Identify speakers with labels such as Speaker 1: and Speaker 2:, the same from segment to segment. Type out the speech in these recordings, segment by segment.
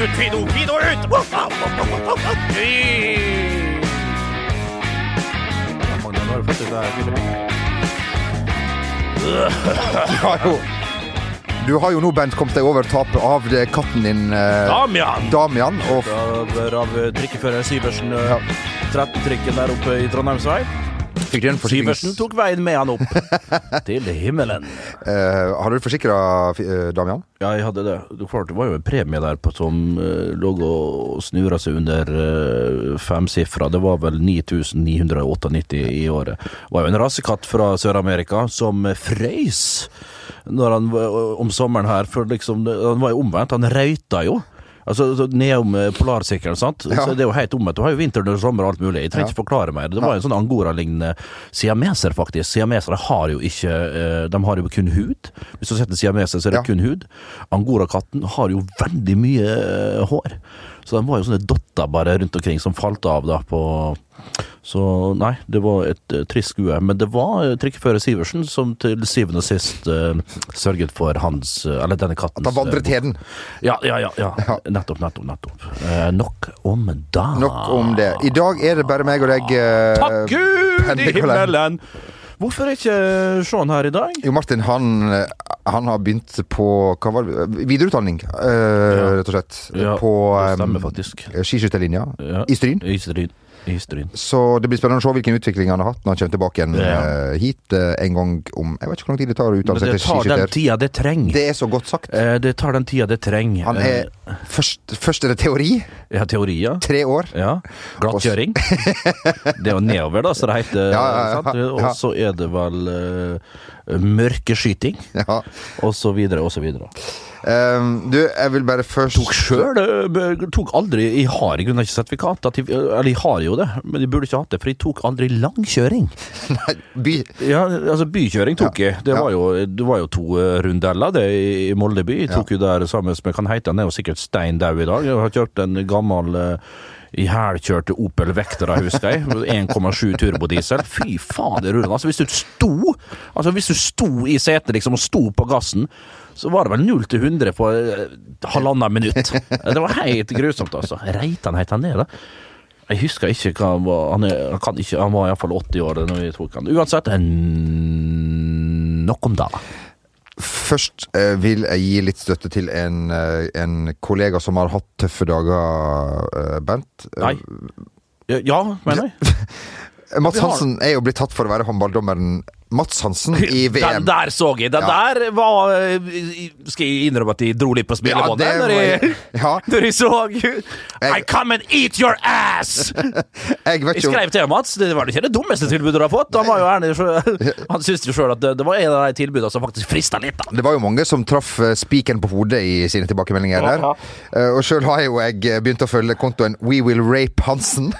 Speaker 1: Ut, Fido! Fido, ut!
Speaker 2: Du har jo, du har jo nå, Bent, kommet deg over tapet av det katten din eh,
Speaker 1: Damian!
Speaker 2: Damian. Og
Speaker 1: Av, av trikkefører Syversen. eh, 13-trikken der oppe i Trondheimsvei.
Speaker 2: Fikk du
Speaker 1: tok veien med han opp til himmelen.
Speaker 2: Uh, har du forsikra Damian?
Speaker 1: Ja, jeg hadde det. Det, klart, det var jo en premie der på, som uh, lå og snura seg under uh, femsifra. Det var vel 9998 i året. Det var jo en rasekatt fra Sør-Amerika som frøys når han om sommeren her, for liksom Han var jo omvendt. Han røyta jo. Altså altså Nedom eh, polarsirkelen, sant.
Speaker 2: Ja.
Speaker 1: Så det er jo helt omvendt. Du har jo vinter, og sommer og alt mulig. Jeg trenger
Speaker 2: Ja.
Speaker 1: ikke forklare mer. Det var jo en sånn angora-lignende siameser, faktisk. Siamesere har jo ikke eh, De har jo kun hud. Hvis du setter siameser, så er det
Speaker 2: Ja.
Speaker 1: kun hud. Angorakatten har jo veldig mye eh, hår. Så de var jo sånne dotter bare rundt omkring som falt av da på Så nei, det var et uh, trist skue. Men det var uh, trikkefører Sivertsen som til syvende og sist uh, sørget for hans eh, Eller denne kattens
Speaker 2: At han vandret
Speaker 1: eh,
Speaker 2: heden.
Speaker 1: ja, ja, ja, ja.
Speaker 2: Ja.
Speaker 1: Nettopp, nettopp. nettopp. Eh, nok om da.
Speaker 2: Nok om det. I dag er det bare meg og deg. eh,
Speaker 1: Takk Gud i himmelen! Hvorfor er ikke Sean her i dag?
Speaker 2: Jo, Martin, han, eh, han har begynt på hva var det? videreutdanning, eh, rett og slett.
Speaker 1: Ja,
Speaker 2: på um, skiskytterlinja
Speaker 1: Ja.
Speaker 2: i Stryn.
Speaker 1: I Stryn.
Speaker 2: Så det blir spennende å se hvilken utvikling han har hatt når han kommer tilbake igjen
Speaker 1: Ja.
Speaker 2: eh, hit eh, en gang om Jeg vet ikke hvor lang tid det tar å utdanne seg
Speaker 1: det tar den
Speaker 2: skiskytter.
Speaker 1: tida det trenger.
Speaker 2: Det er så godt sagt.
Speaker 1: Eh, Det tar den tida det trenger.
Speaker 2: Han er først, først er det teori.
Speaker 1: Eh, Ja.
Speaker 2: Tre år.
Speaker 1: Ja. Glattkjøring. Det er jo nedover, da, så det heter.
Speaker 2: Ja, ja, ja, ja.
Speaker 1: Og så er det vel mørkeskyting,
Speaker 2: Ja.
Speaker 1: og så videre, og så videre.
Speaker 2: Um, du, jeg vil bare først
Speaker 1: Tok sjøl Tok aldri Jeg har i grunnen ikke sertifikat. at jeg- Eller jeg har jo det, men jeg burde ikke hatt det, for jeg tok aldri langkjøring.
Speaker 2: Nei, by
Speaker 1: Ja, altså Bykjøring tok jeg. Det
Speaker 2: Ja.
Speaker 1: var jo, det var jo to eh, rundeller det i Molde by. Jeg tok jo der sammen med kan heite han er jo sikkert stein dau i dag. Jeg har kjørt en gammel ihælkjørte Opel Vectra, husker jeg. 1,7 turbodiesel. Fy faen, det ruller. Altså, hvis du sto Altså, hvis du sto i setet liksom og sto på gassen, så var det vel 0 til 100 på eh, halvannet minutt. Det var helt grusomt, altså. Reitan het han det, da? Jeg husker ikke hva han var. Han, er, han, ikke, han var iallfall 80 år da vi tok han. Uansett, nok om det.
Speaker 2: Først eh, vil jeg gi litt støtte til en, eh, en kollega som har hatt tøffe dager, eh, Bent.
Speaker 1: Nei. Ja, mener jeg.
Speaker 2: Eh, Mats Hansen er jo blitt tatt for å være håndballdommeren Mats Hansen i VM.
Speaker 1: Den der så jeg. Den
Speaker 2: Ja.
Speaker 1: der var eh, Skal jeg innrømme at de dro litt på
Speaker 2: Ja,
Speaker 1: når, jeg,
Speaker 2: ja.
Speaker 1: når jeg så I come and eat your ass!
Speaker 2: Jeg vet
Speaker 1: Jeg skrev til Mats. Det var ikke det dummeste tilbudet du har fått. Han var jo ærlig Han syntes jo sjøl at det, det var en av de tilbudene som faktisk frista litt. da
Speaker 2: det var jo mange som traff eh, spikeren på hodet i sine tilbakemeldinger der. Eh, Og sjøl har jo jeg begynt å følge kontoen We Will Rape Hansen.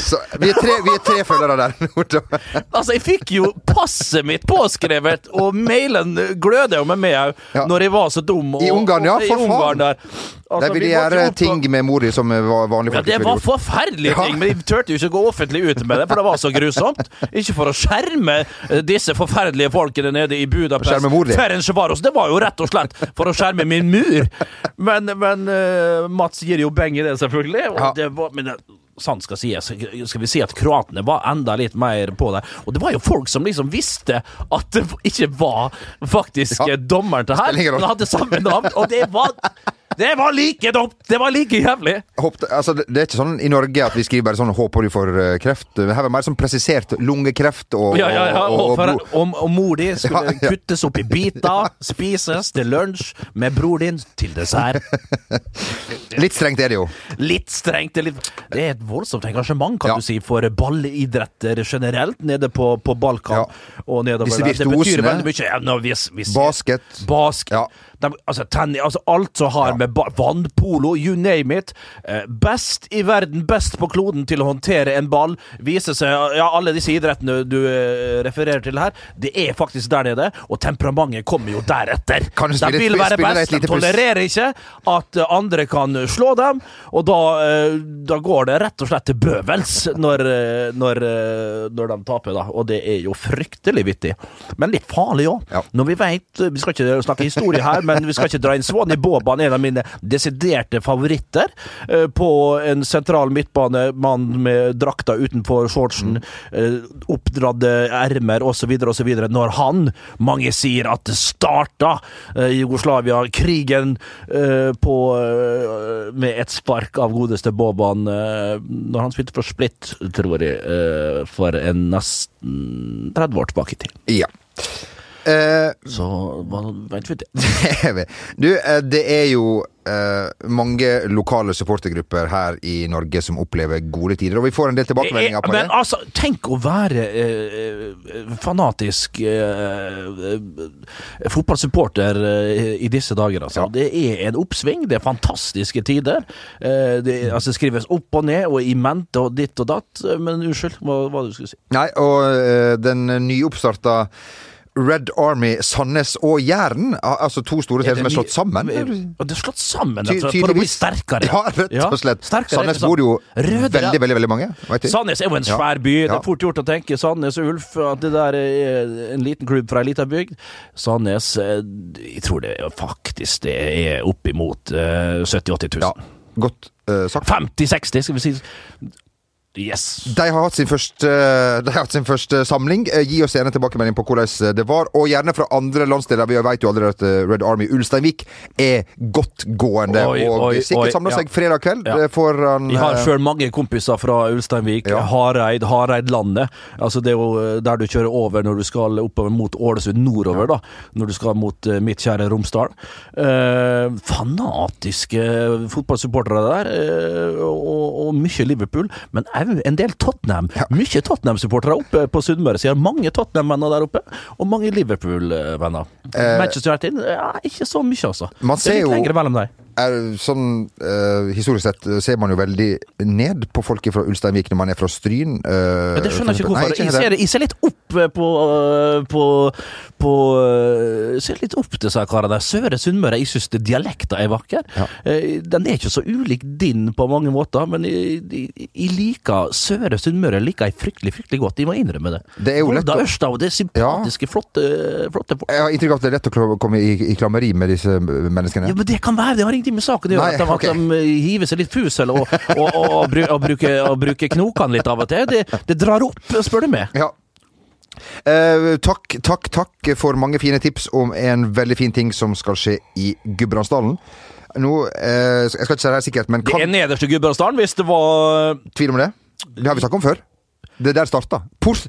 Speaker 2: Så vi er tre, vi er tre følgere der
Speaker 1: Altså, jeg fikk jo passet mitt påskrevet, og mailen gløder jo med meg òg,
Speaker 2: Ja.
Speaker 1: når jeg var så dum. Og,
Speaker 2: I Ungarn, ja, for faen.
Speaker 1: Altså,
Speaker 2: Der vil
Speaker 1: vi
Speaker 2: gjøre ting med mor di som vanlige folk
Speaker 1: Ja,
Speaker 2: det
Speaker 1: var forferdelige ting, men jeg turte jo ikke gå offentlig ut med det, for det var så grusomt. Ikke for å skjerme eh, disse forferdelige folkene nede i Budapest.
Speaker 2: Skjerme mor di.
Speaker 1: Det var jo rett og slett for å skjerme min mur. Men, men eh, Mats gir jo beng i det, selvfølgelig.
Speaker 2: Ja.
Speaker 1: det var, men det, sant skal sies, skal vi si at kroatene var enda litt mer på det. Og det var jo folk som liksom visste at det ikke var faktisk
Speaker 2: Ja.
Speaker 1: dommeren til her. Han hadde samme navn, og det var det var like dumt! Det var like jævlig!
Speaker 2: Håpte, altså, det det er ikke sånn i Norge at vi skriver bare sånn 'håper du får eh, kreft'. Her var det mer sånn presisert lungekreft og,
Speaker 1: Ja, ja, ja.
Speaker 2: og,
Speaker 1: Og,
Speaker 2: og,
Speaker 1: og, og mor di skulle
Speaker 2: Ja, ja.
Speaker 1: kuttes opp i biter, spises til lunsj, med bror din til dessert.
Speaker 2: Litt strengt er det jo.
Speaker 1: Litt strengt. Det er, litt, det er et voldsomt engasjement, kan
Speaker 2: Ja.
Speaker 1: du si, for ballidretter generelt nede på, på Balkan.
Speaker 2: Ja.
Speaker 1: Og nedover
Speaker 2: Disse
Speaker 1: der. Det betyr
Speaker 2: virtuosene.
Speaker 1: veldig mye. Ja, no, hvis, hvis,
Speaker 2: Basket.
Speaker 1: Bask. De, altså, tenni, altså alt som har med vannpolo, you name it. Eh, best i verden, best på kloden til å håndtere en ball. Viser seg Ja, alle disse idrettene du eh, refererer til her, det er faktisk der nede. Og temperamentet kommer jo deretter.
Speaker 2: Kan du
Speaker 1: de vil være best. De tolererer ikke at eh, andre kan slå dem, og da, da går det rett og slett til bøvels når, når, når de taper, da. Og det er jo fryktelig vittig. Men litt farlig òg.
Speaker 2: Ja.
Speaker 1: Når vi veit Vi skal ikke snakke historie her, men vi skal ikke dra inn Svani Boban, en av mine desiderte favoritter eh, på en sentral midtbane. Mann med drakta utenfor shortsen, eh, oppdradde ermer osv., osv. Når han, mange sier at det starta eh, Jugoslavia-krigen på med et spark av godeste Boban når han spilte for Split, tror jeg, for en nesten 30 år tilbake i tid.
Speaker 2: Ja. Eh,
Speaker 1: Så hva vet vi det?
Speaker 2: du, eh, det er jo eh, mange lokale supportergrupper her i Norge som opplever gode tider, og vi får en del tilbakemeldinger på
Speaker 1: Men altså, tenk å være eh, fanatisk fotballsupporter i disse dager, altså.
Speaker 2: Ja.
Speaker 1: Det er en oppsving, det er fantastiske tider. Eh, det altså, skrives opp og ned og i mente og ditt og datt. Men unnskyld, hva var det du skulle si?
Speaker 2: Nei, og den nyoppstarta Red Army Sandnes og Jæren, altså to store steder som er slått sammen.
Speaker 1: Og det er slått sammen
Speaker 2: Ty-
Speaker 1: altså, for å bli sterkere.
Speaker 2: Ja, rett og slett.
Speaker 1: sterkere,
Speaker 2: Sandnes bor jo
Speaker 1: Røde,
Speaker 2: veldig, veldig veldig mange.
Speaker 1: Sandnes er jo en svær by. Det er fort gjort å tenke Sandnes og Ulf, at det der er en liten klubb fra ei lita bygd. Sandnes, eh, jeg tror det er faktisk det er oppimot uh, 70 000-80 000.
Speaker 2: Ja, godt uh, sagt.
Speaker 1: 50-60, skal vi si. Yes.
Speaker 2: De har hatt sin første, de har hatt sin første samling. Eh, Gi oss gjerne tilbakemelding på hvordan eh, det var, og gjerne fra andre landsdeler. Vi vet jo allerede at eh, Red Army Ulsteinvik er godt gående,
Speaker 1: Oi,
Speaker 2: og
Speaker 1: oi,
Speaker 2: sikkert
Speaker 1: samler
Speaker 2: samler
Speaker 1: ja.
Speaker 2: seg fredag kveld
Speaker 1: Ja.
Speaker 2: eh, foran
Speaker 1: Jeg har
Speaker 2: eh,
Speaker 1: sjøl mange kompiser fra Ulsteinvik,
Speaker 2: Ja.
Speaker 1: Hareid, Hareidlandet. Altså det er jo eh, der du kjører over når du skal oppover mot Ålesund nordover, da. Når du skal mot eh, mitt kjære Romsdal. Eh, fanatiske fotballsupportere der, eh, og, og mye Liverpool. Men òg en del Tottenham. Mye Tottenham-supportere oppe på Sunnmøre. Så jeg har mange Tottenham-venner der oppe, og mange Liverpool-venner.
Speaker 2: Eh,
Speaker 1: Manchester United, ja, ikke så mye, altså.
Speaker 2: Man ser
Speaker 1: er
Speaker 2: jo-. Er sånn uh, Historisk sett eh, ser man jo veldig ned på folk fra Ulsteinvik når man er fra Stryn.
Speaker 1: Uh, det skjønner jeg ikke
Speaker 2: Nei,
Speaker 1: hvorfor.
Speaker 2: ikke
Speaker 1: jeg, ser, jeg ser litt opp på på, på Ser litt opp til disse karene der. Søre Sunnmøre. Jeg syns dialekten er vakker.
Speaker 2: Ja.
Speaker 1: Den er ikke så ulik din på mange måter, men jeg, jeg, liker Søre Sunnmøre liker jeg fryktelig fryktelig godt. Jeg må innrømme det.
Speaker 2: Det er jo lett
Speaker 1: Volda
Speaker 2: å-
Speaker 1: det er sympatiske, flotte, flotte folk.
Speaker 2: Jeg har inntrykk av at det er lett å komme i, i klammeri med disse menneskene.
Speaker 1: Ja, men Det kan være, det har ingenting med saken å gjøre. At de,
Speaker 2: okay.
Speaker 1: at de eh, hiver seg litt fusel og, og, og, og, og bruker, bruker knokene litt av og til. Det, det drar opp, spør du meg.
Speaker 2: Ja. Eh, takk, takk, takk for mange fine tips om en veldig fin ting som skal skje i Gudbrandsdalen. Nå, eh, jeg skal ikke si det her sikkert, men
Speaker 1: Det er nederste Gudbrandsdalen hvis det var
Speaker 2: tvil om det? Det har vi snakket om før. Det der starta. Port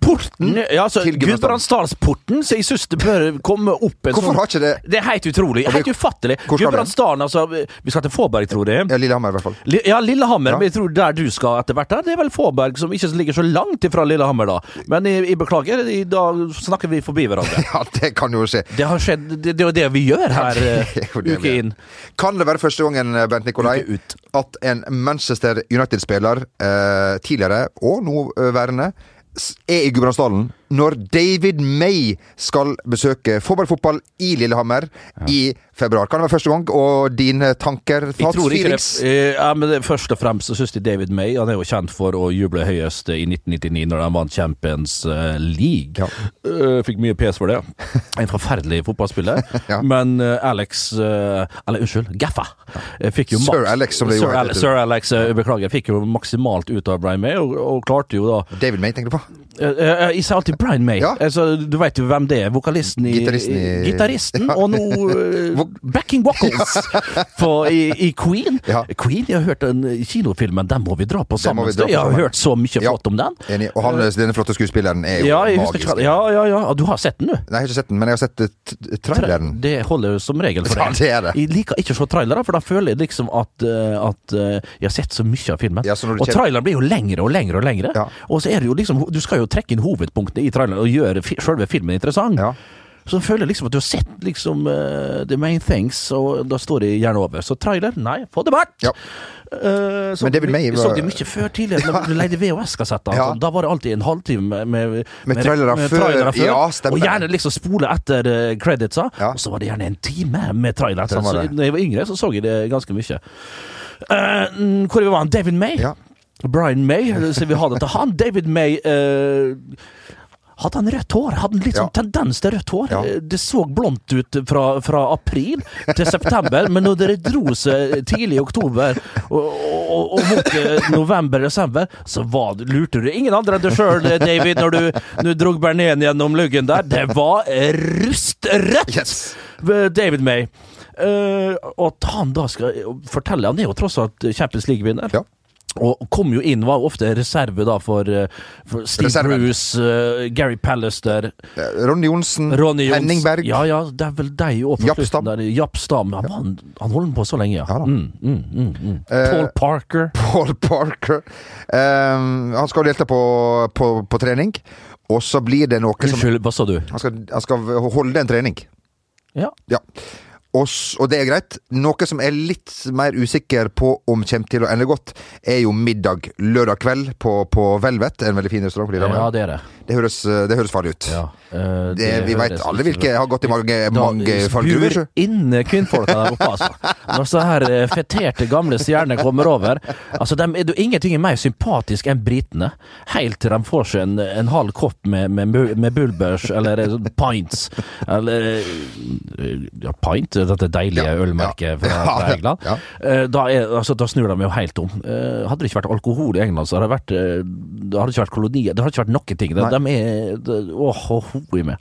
Speaker 1: Porten ja, altså,
Speaker 2: til
Speaker 1: Gudbrandsdalsporten, så jeg syns det bør komme opp en
Speaker 2: Hvorfor
Speaker 1: sånn
Speaker 2: har ikke det
Speaker 1: Det er helt utrolig.
Speaker 2: Vi-
Speaker 1: Helt ufattelig. Gudbrandsdalen, altså Vi skal til Fåberg, tror jeg.
Speaker 2: ja, Lillehammer, i hvert fall.
Speaker 1: Li- Ja, Lillehammer.
Speaker 2: Ja.
Speaker 1: Men jeg tror der du skal etter hvert, der, det er vel Fåberg, som ikke ligger så langt ifra Lillehammer, da. Men jeg, jeg beklager, jeg, da snakker vi forbi hverandre.
Speaker 2: Ja, det kan jo skje.
Speaker 1: Det har skjedd Det, det er jo det vi gjør her eh,
Speaker 2: vi
Speaker 1: uke inn.
Speaker 2: Kan det være første gangen, eh, Bent Nikolai, at en Manchester United-spiller, eh, tidligere og nå eh, er i Gudbrandsdalen når David May skal besøke Fåberg fotball i Lillehammer i februar? Kan det være første gang? Og dine tanker,
Speaker 1: ikke det. Eh, Ja, men det, først og fremst så syns jeg David May Han er jo kjent for å juble høyest i 1999 når han vant Champions eh, League.
Speaker 2: Ja.
Speaker 1: Eh, fikk mye pes for det. En forferdelig fotballspiller.
Speaker 2: Ja.
Speaker 1: Men Alex Eller unnskyld, Gaffa. Fikk jo
Speaker 2: Sir Alex, som det jo heter.
Speaker 1: Sir Alex, beklager. Fikk jo maksimalt ut av Brian May, og, og klarte jo da
Speaker 2: David May, tenker du på?
Speaker 1: Eh, eh, Jeg sier alltid Brian May.
Speaker 2: Ja.
Speaker 1: Altså, du veit jo hvem det er. Vokalisten i
Speaker 2: Gitaristen i-
Speaker 1: Gitaristen,
Speaker 2: Ja.
Speaker 1: og nå eh, backing vocals for, i, i Queen.
Speaker 2: Ja.
Speaker 1: Queen, Jeg har hørt den kinofilmen, den må vi dra på sammen.
Speaker 2: dra på
Speaker 1: Jeg har hørt så mye flott om den.
Speaker 2: Enig. Og han, denne flotte skuespilleren er jo magisk.
Speaker 1: ikke, ja, ja, ja. Du har sett den, du?
Speaker 2: Nei, jeg har ikke sett den, men jeg har sett eh, traileren.
Speaker 1: Det holder jo som regel for deg.
Speaker 2: det det.
Speaker 1: Jeg liker ikke å se trailere, for da føler jeg liksom at, eh, at eh, jeg har sett så mye av filmen. Og traileren blir jo lengre og lengre og lengre. Og så er det jo liksom Du skal jo trekke inn hovedpunktene i traileren og gjøre fi selve filmen interessant.
Speaker 2: Ja.
Speaker 1: Så føler jeg liksom at du har sett liksom uh, the main things, og da står det gjerne over. Så trailer, nei, få det bort!
Speaker 2: Ja.
Speaker 1: Uh, så
Speaker 2: Men David May
Speaker 1: meg
Speaker 2: var-
Speaker 1: så det mye før tidligere, da du leide VHS-kassetter.
Speaker 2: Ja.
Speaker 1: Altså, da var det alltid en halvtime med, med,
Speaker 2: trailere før.
Speaker 1: trailere før.
Speaker 2: Ja,
Speaker 1: og gjerne liksom spole etter uh, creditsa,
Speaker 2: Ja.
Speaker 1: og så var det gjerne en time med trailer.
Speaker 2: Sånn
Speaker 1: Så når jeg var yngre, så så jeg det ganske mye. Uh, hvor vi var han? David May?
Speaker 2: Ja.
Speaker 1: Brian May, så vi hadde til han. David May eh, hadde han rødt hår? Hadde han litt
Speaker 2: Ja.
Speaker 1: sånn tendens til rødt hår?
Speaker 2: Ja.
Speaker 1: Eh, Det så blondt ut fra, fra april til september, men når dere dro seg tidlig i oktober og, mot eh, november-desember, så var, lurte du ingen andre enn deg sjøl, David, når du, når du drog Bernén gjennom luggen der. Det var rustrødt!
Speaker 2: Yes.
Speaker 1: David May. Uh, og at han da skal fortelle Han er jo tross alt Champions League-vinner.
Speaker 2: Ja.
Speaker 1: Og kom jo inn, var ofte reserve da for, eh, for Steve
Speaker 2: Reserven.
Speaker 1: Bruce, uh, Gary Pallister,
Speaker 2: Eh, Ronny Johnsen,
Speaker 1: Ronny Jons,
Speaker 2: Henning Berg.
Speaker 1: Ja, ja, det er vel deg òg.
Speaker 2: Japp Stam.
Speaker 1: Japp Stam. Han, han, han holder på så lenge, ja.
Speaker 2: Ja
Speaker 1: mm, mm, mm, mm.
Speaker 2: Eh,
Speaker 1: Paul Parker.
Speaker 2: Paul Parker. Um, han skal delta på, på, på trening, og så blir det noe som
Speaker 1: Unnskyld, hva sa du?
Speaker 2: Han skal, han skal holde en trening.
Speaker 1: Ja.
Speaker 2: Ja. Og, og det er greit. Noe som er litt mer usikker på om kommer til å ende godt, er jo middag lørdag kveld på, på Velvet. En veldig fin restaurant
Speaker 1: ja, det er det.
Speaker 2: Det, høres, det høres farlig ut.
Speaker 1: Ja, eh,
Speaker 2: Det, vi
Speaker 1: høres
Speaker 2: veit alle hvilke har gått i mange, mange fallgruver.
Speaker 1: spur inne kvinnfolka der oppe, altså. Når så her eh, feterte gamle stjerner kommer over Altså, er det jo ingenting er mer sympatisk enn britene. Helt til de får seg en, en halv kopp med, med, med bulbers, eller eh, pints. Eller eh, Ja, pint, dette deilige
Speaker 2: Ja,
Speaker 1: ølmerket fra, fra England. Eh, Da, er, altså, da snur de jo helt om. Eh, Hadde det ikke vært alkohol i England, så hadde det vært eh, Det hadde ikke vært kolonier. Det hadde ikke vært noen ting. De. De er Åh, hun er med.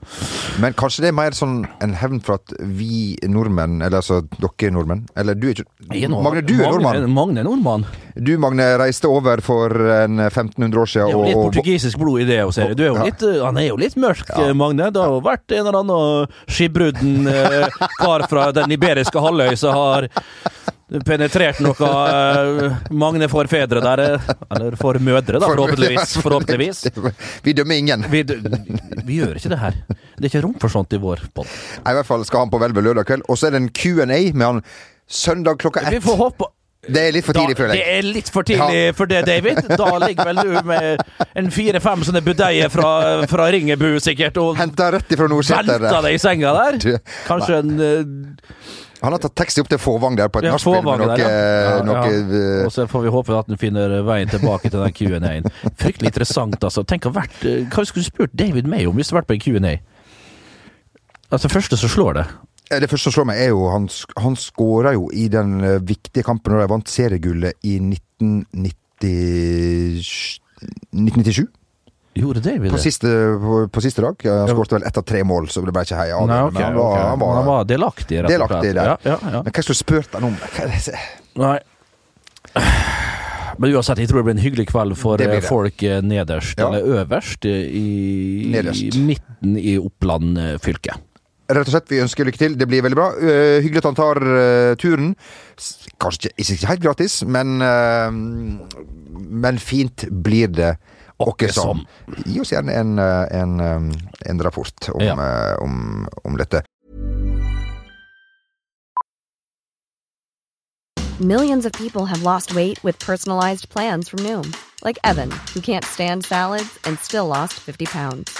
Speaker 2: Men kanskje det er mer sånn en hevn for at vi nordmenn, eller altså dere nordmenn Eller du er ikke Magne, du er nordmann.
Speaker 1: Magne er nordmann.
Speaker 2: Du, Magne, reiste over for en 1500 år siden.
Speaker 1: Det er jo litt
Speaker 2: og-
Speaker 1: portugisisk blod i det se. Du er
Speaker 2: Ja.
Speaker 1: litt, eh, han er jo litt mørk, ja. Magne. Det har jo vært en eller annen skipbrudden eh, kar fra den iberiske halvøy som har penetrert noe eh, Magne forfedre der. eh, Eller formødre, da, forhåpentligvis. forhåpentligvis.
Speaker 2: Vi dømmer ingen.
Speaker 1: Vi, vi gjør ikke det her. Det er ikke rom for sånt i vår pod.
Speaker 2: I hvert fall skal han på Hvelvet lørdag kveld. Og så er det en Q&A med han søndag klokka ett.
Speaker 1: Vi får håpe
Speaker 2: Det er litt for tidlig,
Speaker 1: da,
Speaker 2: føler
Speaker 1: Det er litt for tidlig for det, David. Da ligger vel du med en fire-fem sånne budeier fra, fra Ringebu, sikkert, og
Speaker 2: Henta rett ifra Nordseter.
Speaker 1: velta deg i senga der.
Speaker 2: Du,
Speaker 1: Kanskje en eh,
Speaker 2: Han har tatt taxi opp til Fåvang der på et
Speaker 1: Ja,
Speaker 2: nachspiel med noe,
Speaker 1: der, ja. Ja,
Speaker 2: noe
Speaker 1: ja.
Speaker 2: eh,
Speaker 1: Og så får vi håpe at han finner veien tilbake til den Q&A-en. Fryktelig interessant, altså. Tenk å vært eh, Hva skulle du spurt David May om hvis du hadde vært på en Q&A? Altså, første som slår det
Speaker 2: Det første som slår meg, er jo Han, han skåra jo i den eh, viktige kampen når de vant seriegullet i 1990 1997.
Speaker 1: Gjorde det,
Speaker 2: På
Speaker 1: det?
Speaker 2: siste, på, på siste dag. Han skåret vel ett av tre mål, så det ble ikke heia av. Det,
Speaker 1: ok,
Speaker 2: men han var,
Speaker 1: okay.
Speaker 2: han var,
Speaker 1: han var delaktig, rett og slett.
Speaker 2: der.
Speaker 1: Ja, ja, ja.
Speaker 2: Men hva skulle du spurt han om?
Speaker 1: Nei. Men uansett, jeg tror det blir en hyggelig kveld for eh, folk eh, nederst, eller øverst, i,
Speaker 2: Nederst.
Speaker 1: i midten i Oppland fylke.
Speaker 2: Rett og slett, vi ønsker lykke til. Det blir veldig bra. Uh, hyggelig at han tar uh, turen. Kanskje ikke, ikke helt gratis, men uh, Men fint blir det åkke som. Gi oss gjerne en, en, en rapport om,
Speaker 1: Ja.
Speaker 2: om, om dette.
Speaker 3: Millions of people have lost weight with personalized plans from Noom, like Evan, who can't stand salads and still lost 50 pounds.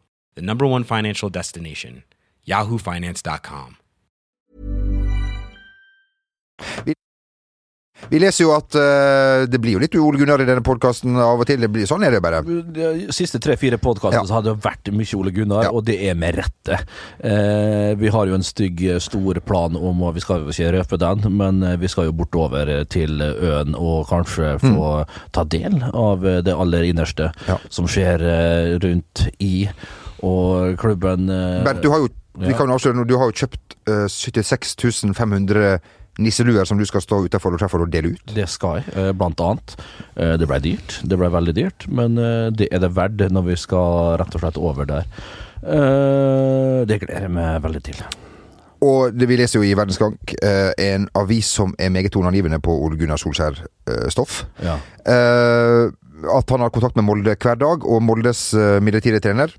Speaker 4: the number one financial destination, yahoofinance.com.
Speaker 2: Vi leser jo at uh, det blir jo litt Ole Gunnar i denne podkasten av og til. Det blir, sånn er det bare.
Speaker 1: De siste tre-fire podkastene
Speaker 2: Ja.
Speaker 1: så har det vært mye Ole Gunnar,
Speaker 2: Ja.
Speaker 1: og det er med rette. Uh, vi har jo en stygg, stor plan om, og vi skal jo ikke røpe den, men eh, vi skal jo bortover til øen og kanskje få ta del av eh, det aller innerste
Speaker 2: Mm. Ja.
Speaker 1: som skjer uh, rundt i og klubben eh,
Speaker 2: Bernt, du har jo vi kan avsløre nå, du har jo kjøpt uh, 76 500 nisseluer som du skal stå utenfor og treffe og dele ut.
Speaker 1: Det skal jeg, eh, blant annet. Eh, Det ble dyrt, det ble veldig dyrt, men det er det verdt når vi skal rett og slett over der. Det gleder jeg meg veldig til.
Speaker 2: Og det, vi leser jo i Verdens Gang eh, en avis som er meget toneangivende på Ole Gunnar Solskjær-stoff.
Speaker 1: Ja.
Speaker 2: At han har kontakt med Molde hver dag, og Moldes midlertidige trener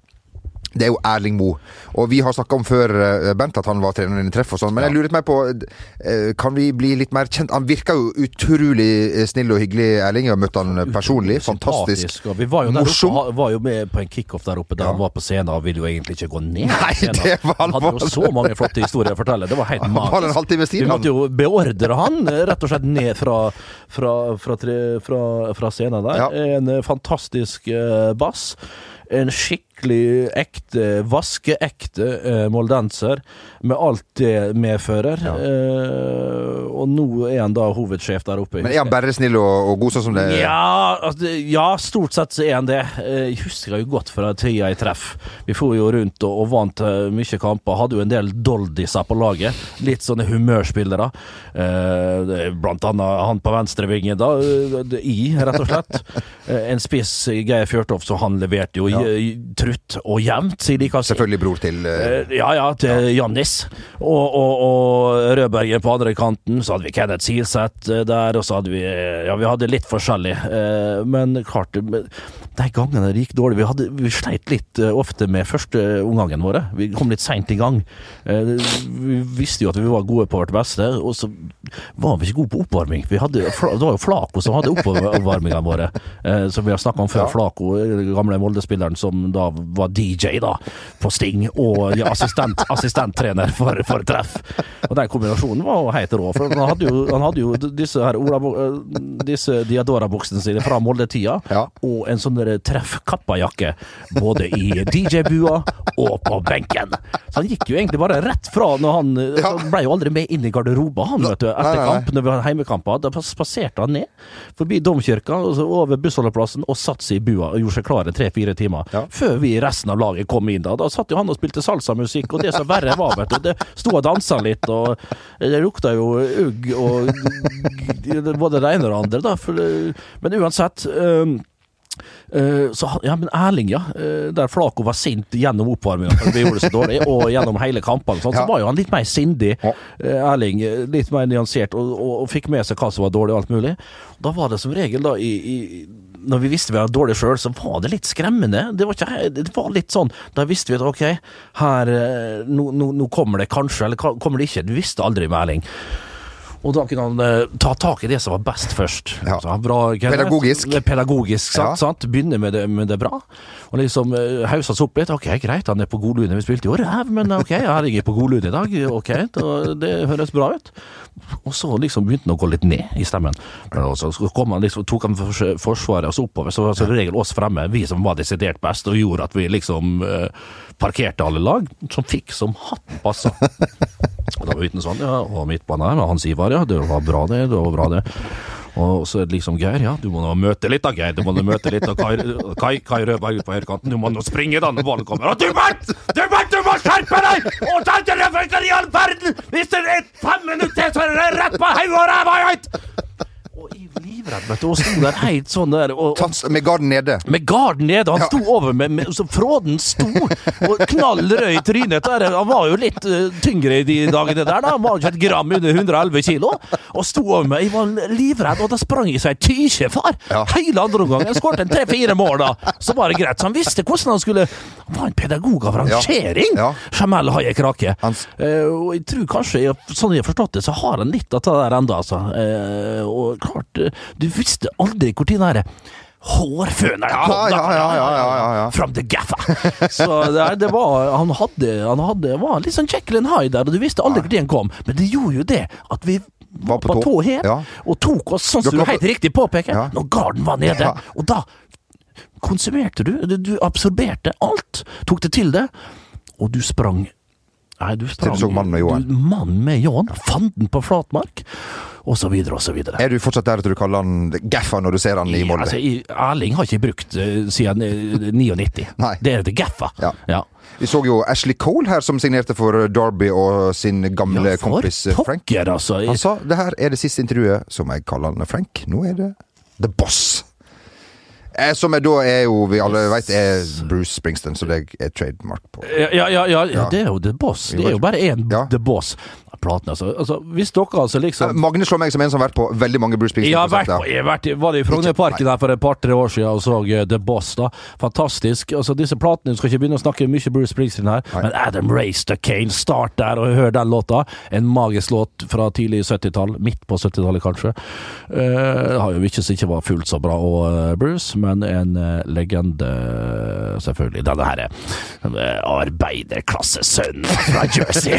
Speaker 2: det er jo Erling Moe. Og vi har snakka om før, eh, Bent, at han var trener i treff og sånn, men jeg luret meg på eh, Kan vi bli litt mer kjent? Han virka jo utrolig eh, snill og hyggelig, Erling. Jeg har møtt han personlig. Fantastisk.
Speaker 1: Vi var jo,
Speaker 2: Morsom.
Speaker 1: oppe, var jo med på en kickoff der oppe, der
Speaker 2: Ja.
Speaker 1: han var på scenen og ville jo egentlig ikke gå ned.
Speaker 2: Nei, det var
Speaker 1: han hadde jo så mange flotte historier å fortelle. Det var helt magisk. Vi måtte jo beordre han rett og slett ned fra, fra, fra, tre, fra, scenen der.
Speaker 2: Ja.
Speaker 1: En fantastisk bass. En skikkelig ekte, vaskeekte eh, moldenser, med alt det medfører. Eh, og nå er han da hovedsjef der oppe.
Speaker 2: Men er han bare snill og, og god sånn som det
Speaker 1: Ja, altså, ja, stort sett så er han det. Eh, Jeg husker jo godt fra tida i treff. Vi for jo rundt og, og vant eh, mye kamper. Hadde jo en del doldiser på laget. Litt sånne humørspillere. Eh, Blant annet han på venstrevingen, da. eh, I, rett og slett. En spiss, Geir Fjørtoft, så han leverte jo
Speaker 2: Ja.
Speaker 1: I- og jevnt, sier de kanskje.
Speaker 2: Selvfølgelig bror til eh,
Speaker 1: Eh, Ja, ja, til Jannis. Og, og, og Rødbergen på andre kanten. Så hadde vi Kenneth Silseth eh, der, og så hadde vi eh, Ja, vi hadde litt forskjellig. Eh, Men klart, de gangene det gikk dårlig Vi, hadde, vi sleit litt ofte med første omgangen våre. Vi kom litt seint i gang. Eh, Vi visste jo at vi var gode på vårt beste, og så var vi ikke gode på oppvarming. Vi hadde, det var jo Flako som hadde oppvarmingene våre, som vi har snakka om før.
Speaker 2: Ja.
Speaker 1: Flako, gamle Molde-spilleren som da var DJ da, på Sting, og ja, assistent, assistenttrener for, for treff. Og den kombinasjonen var jo helt rå. For han hadde jo, han hadde jo disse her Ola, eh, disse Diadora-buksene sine fra Molde-tida,
Speaker 2: Ja.
Speaker 1: og en sånn treff-kappajakke, både i DJ-bua og på benken. Så han gikk jo egentlig bare rett fra når han
Speaker 2: Ja.
Speaker 1: Han ble jo aldri med inn i garderoben, han, vet du, etter kamp, når vi hadde heimekamper. Da spaserte han ned forbi domkirka, over bussholdeplassen, og satte seg i bua og gjorde seg klare tre-fire timer.
Speaker 2: Ja.
Speaker 1: Før vi resten av laget kom inn. Da Da satt jo han og spilte salsamusikk, og det som verre var, vet du, det sto og dansa litt, og det lukta jo ugg og både det ene og det andre, da. Men uansett. Eh, så, ja, men Erling, ja. eh, Der Flako var sint gjennom oppvarminga fordi vi gjorde det så dårlig, og gjennom hele kampene, sånn, så var jo han litt mer sindig. Eh, Erling eh, litt mer nyansert, og, og, og fikk med seg hva som var dårlig og alt mulig. Da var det som regel, da, i, i når vi visste vi var dårlige sjøl, så var det litt skremmende. Det var, ikke, det var litt sånn Da visste vi at ok, her eh, Nå, nå, nå kommer det kanskje, eller kommer det ikke. Du visste aldri med Erling. Og da kunne han eh, ta tak i det som var best først.
Speaker 2: Ja.
Speaker 1: Altså, bra,
Speaker 2: Pedagogisk.
Speaker 1: Det Pedagogisk, sant,
Speaker 2: Ja.
Speaker 1: sant? Begynne med det, med det bra. Og liksom uh, hausa seg opp litt. Ok, greit, han er på godlune. Vi spilte jo ræv, men ok, jeg er på godlune i dag. Ok, det høres bra ut. Og så liksom begynte han å gå litt ned i stemmen. Men også, så kom han liksom, tok han forsvaret oss oppover, så var som regel oss fremme, vi som var desidert best, og gjorde at vi liksom eh, parkerte alle lag, som fikk som hatten passa. Og da var Uten sånn, ja, og midtbanen her, Hans Ivar, ja, det var bra det, det var bra det. Og så er det liksom Geir, ja, du må nå møte litt da, Geir. Du må nå møte litt av Kai, Kai, Kai Rødberg ut på høyrekanten. Du må nå springe da når ballen kommer. Og du Bert! Du Bert, du må skjerpe deg! Og ta til det i all verden! Hvis det er fem minutter så er det rett på hodet og ræva i ett! Og jeg du, og sto der helt sånn der. Og, og
Speaker 2: med garden nede.
Speaker 1: med garden nede, han
Speaker 2: Ja.
Speaker 1: sto over med, med så Fråden sto og knall rød i trynet. Der. Han var jo litt uh, tyngre i de dagene der, da. Han var ikke et gram under 111 kilo. Og sto over meg. Jeg var livredd, og da sprang jeg seg tykje, far.
Speaker 2: Ja.
Speaker 1: Hele andre omgang. Jeg skåret tre-fire mål da. Så var det greit. Så han visste hvordan han skulle Han var en pedagog av rangering!
Speaker 2: Ja.
Speaker 1: Jamel Hayek Rake.
Speaker 2: Hans-
Speaker 1: Uh, og jeg tror kanskje, sånn jeg har forstått det, så har han litt av det der ennå, altså. Uh, og klart, du visste aldri hvor tid den derre hårføneren kom.
Speaker 2: ja, ja, ja, ja, ja, ja.
Speaker 1: From the gaffa. Så det, er- det var Han hadde, han hadde var litt sånn Jekyll and Hyde der, og du visste aldri når den kom. Men det gjorde jo det at vi var på, tå her, og tok oss, sånn som du helt riktig påpeker, når garden var nede. Og da konsumerte du. Du, absorberte alt. Tok det til deg. Og du sprang Nei, du sprang
Speaker 2: du så mannen med ljåen.
Speaker 1: Mannen med ljåen. Fant den på flatmark. Så videre.
Speaker 2: Er du fortsatt der at du kaller han Gaffa når du ser han i Molde?
Speaker 1: Altså, Erling har ikke brukt uh, siden eh, 99.
Speaker 2: Nei.
Speaker 1: Det er det Gaffa.
Speaker 2: Ja.
Speaker 1: ja.
Speaker 2: Vi så jo Ashley Cole her, som signerte for Derby og sin gamle
Speaker 1: Ja,
Speaker 2: kompis eh, Frank.
Speaker 1: pokker, altså.
Speaker 2: Han sa det her er det siste intervjuet som jeg kaller han Frank. Nå er det The Boss. Eh, som er da er jo, vi alle vet, er Bruce Springsteen, så det er trademark på.
Speaker 1: Ja, ja, ja, ja, det er jo The Boss. Det er jo bare én. The Boss. Platen, altså. altså. Hvis dere altså liksom
Speaker 2: Magne slår meg som en som har vært på veldig mange Bruce
Speaker 1: Jeg vært,
Speaker 2: Springsteen-konserter.
Speaker 1: jeg har vært, var i Frognerparken her for et par-tre år siden og så eh, The Boss. da Fantastisk. altså Disse platene Du Skal ikke begynne å snakke mye Bruce Springsteen her,
Speaker 2: Nei.
Speaker 1: men Adam Race the Kane, start der og hør den låta. En magisk låt fra tidlig 70-tall. Midt på 70-tallet, kanskje. Uh, har jo ikke så ikke var fullt så bra, og uh, Bruce, men en uh, legende, selvfølgelig. Denne her uh, arbeiderklassesønnen fra Jersey.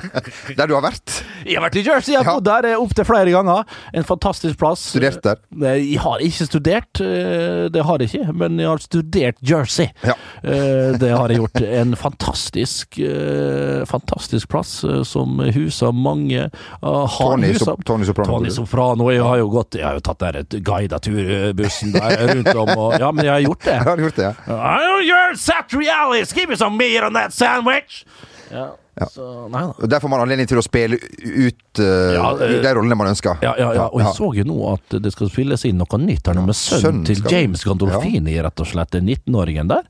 Speaker 2: Der du har vært.
Speaker 1: Jeg har vært i Jersey, jeg har bodd der opptil flere ganger. En fantastisk plass.
Speaker 2: Studert der.
Speaker 1: Nei, Jeg har ikke studert, eh, det har jeg ikke, men jeg har studert Jersey.
Speaker 2: Ja.
Speaker 1: Eh, Det har jeg gjort. En fantastisk, eh, fantastisk plass eh, som huser mange har
Speaker 2: Tony, Sop- Tony Soprano.
Speaker 1: Tony Soprano. Jeg har jo gått Jeg har jo tatt der et guida turbussen der rundt om og Ja, men jeg har gjort det.
Speaker 2: Jeg har gjort det, ja.
Speaker 1: Oh, you're Sat Realis! Give me some meat on that sandwich! Ja,
Speaker 2: Ja.
Speaker 1: så Nei da.
Speaker 2: Der får man anledning til å spille ut uh,
Speaker 1: Ja, eh,
Speaker 2: de rollene man ønsker.
Speaker 1: Ja, ja, ja, og jeg så jo nå at det skal spilles inn noe nytt her nå med sønnen til James Gandolfini, rett og slett. den 19-åringen der.